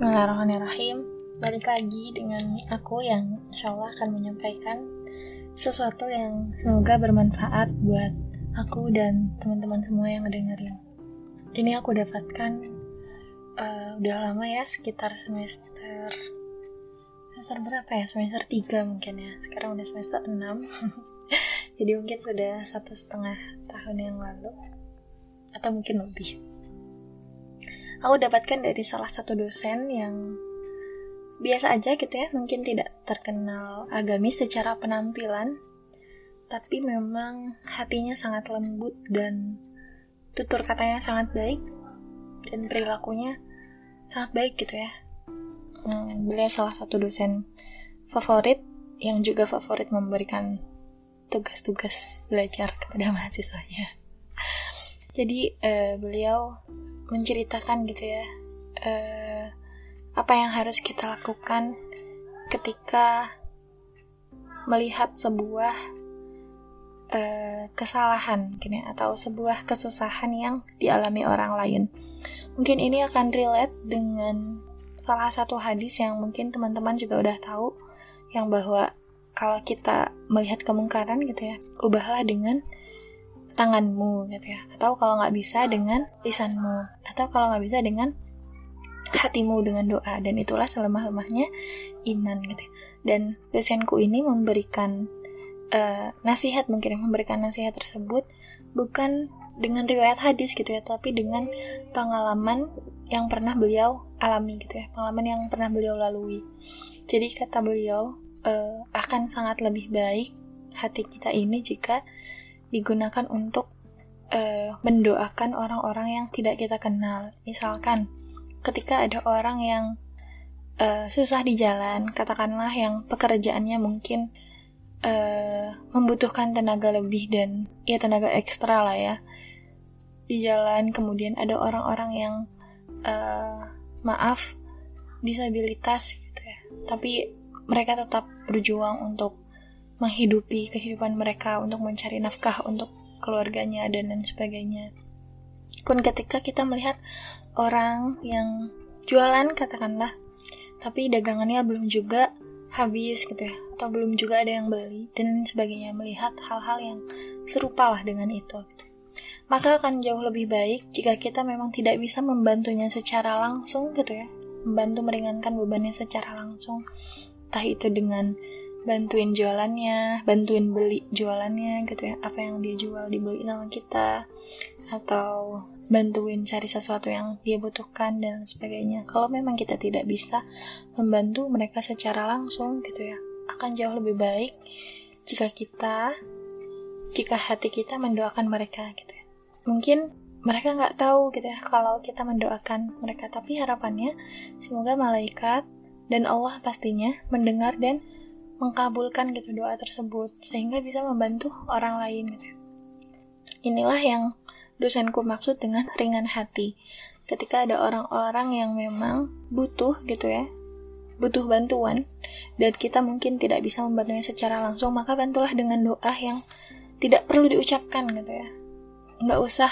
Bismillahirrahmanirrahim. Balik lagi dengan aku yang insya Allah akan menyampaikan sesuatu yang semoga bermanfaat buat aku dan teman-teman semua yang ngedengerin. Ini aku dapatkan uh, udah lama ya sekitar semester semester berapa ya? Semester 3 mungkin ya. Sekarang udah semester 6 jadi mungkin sudah satu setengah tahun yang lalu. Atau mungkin lebih aku dapatkan dari salah satu dosen yang biasa aja gitu ya, mungkin tidak terkenal agamis secara penampilan, tapi memang hatinya sangat lembut dan tutur katanya sangat baik dan perilakunya sangat baik gitu ya. Hmm, beliau salah satu dosen favorit yang juga favorit memberikan tugas-tugas belajar kepada mahasiswanya. Jadi uh, beliau menceritakan gitu ya uh, apa yang harus kita lakukan ketika melihat sebuah uh, kesalahan ya, atau sebuah kesusahan yang dialami orang lain. Mungkin ini akan relate dengan salah satu hadis yang mungkin teman-teman juga udah tahu yang bahwa kalau kita melihat kemungkaran gitu ya, ubahlah dengan tanganmu gitu ya. Atau kalau nggak bisa dengan lisanmu. Atau kalau nggak bisa dengan hatimu dengan doa. Dan itulah selemah-lemahnya iman gitu ya. dan dosenku ini memberikan uh, nasihat mungkin memberikan nasihat tersebut bukan dengan riwayat hadis gitu ya tapi dengan pengalaman yang pernah beliau alami gitu ya. Pengalaman yang pernah beliau lalui. Jadi kata beliau uh, akan sangat lebih baik hati kita ini jika digunakan untuk uh, mendoakan orang-orang yang tidak kita kenal. Misalkan, ketika ada orang yang uh, susah di jalan, katakanlah yang pekerjaannya mungkin uh, membutuhkan tenaga lebih dan ya tenaga ekstra lah ya di jalan. Kemudian ada orang-orang yang uh, maaf disabilitas gitu ya, tapi mereka tetap berjuang untuk menghidupi kehidupan mereka untuk mencari nafkah untuk keluarganya dan lain sebagainya. Pun ketika kita melihat orang yang jualan katakanlah, tapi dagangannya belum juga habis gitu ya, atau belum juga ada yang beli dan sebagainya melihat hal-hal yang serupa lah dengan itu. Maka akan jauh lebih baik jika kita memang tidak bisa membantunya secara langsung gitu ya, membantu meringankan bebannya secara langsung, entah itu dengan bantuin jualannya, bantuin beli jualannya gitu ya, apa yang dia jual dibeli sama kita, atau bantuin cari sesuatu yang dia butuhkan dan sebagainya. Kalau memang kita tidak bisa membantu mereka secara langsung gitu ya, akan jauh lebih baik jika kita, jika hati kita mendoakan mereka gitu ya. Mungkin mereka nggak tahu gitu ya kalau kita mendoakan mereka, tapi harapannya semoga malaikat dan Allah pastinya mendengar dan mengkabulkan gitu doa tersebut sehingga bisa membantu orang lain gitu. Inilah yang dosenku maksud dengan ringan hati. Ketika ada orang-orang yang memang butuh gitu ya, butuh bantuan dan kita mungkin tidak bisa membantunya secara langsung, maka bantulah dengan doa yang tidak perlu diucapkan gitu ya. Nggak usah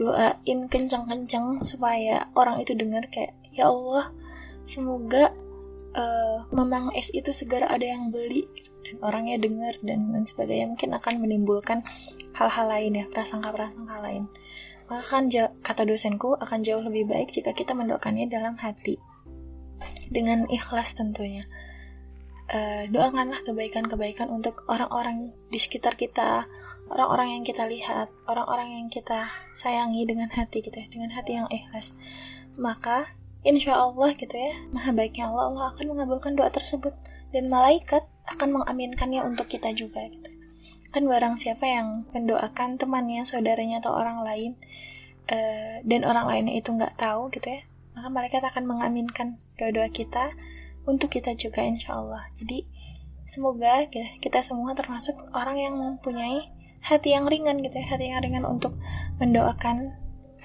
doain kencang-kencang supaya orang itu dengar kayak ya Allah semoga uh, memang es itu segera ada yang beli dan orangnya dengar dan lain sebagainya. Mungkin akan menimbulkan hal-hal lain ya prasangka-prasangka lain. Maka kan kata dosenku akan jauh lebih baik jika kita mendoakannya dalam hati. Dengan ikhlas tentunya. Uh, doakanlah kebaikan-kebaikan untuk orang-orang di sekitar kita, orang-orang yang kita lihat, orang-orang yang kita sayangi dengan hati gitu ya, dengan hati yang ikhlas. Maka insya Allah gitu ya maha baiknya Allah Allah akan mengabulkan doa tersebut. Dan malaikat akan mengaminkannya untuk kita juga gitu. Kan barang siapa yang mendoakan temannya saudaranya atau orang lain uh, dan orang lainnya itu nggak tahu gitu ya maka malaikat akan mengaminkan doa-doa kita untuk kita juga insya Allah jadi semoga gitu, kita semua termasuk orang yang mempunyai hati yang ringan gitu ya hati yang ringan untuk mendoakan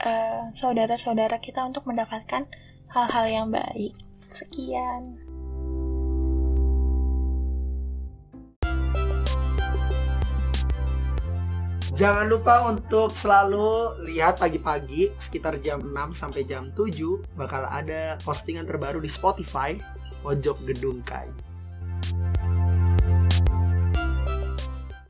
Eh, saudara-saudara kita untuk mendapatkan hal-hal yang baik. Sekian. Jangan lupa untuk selalu lihat pagi-pagi sekitar jam 6 sampai jam 7 bakal ada postingan terbaru di Spotify Pojok Gedung Kai.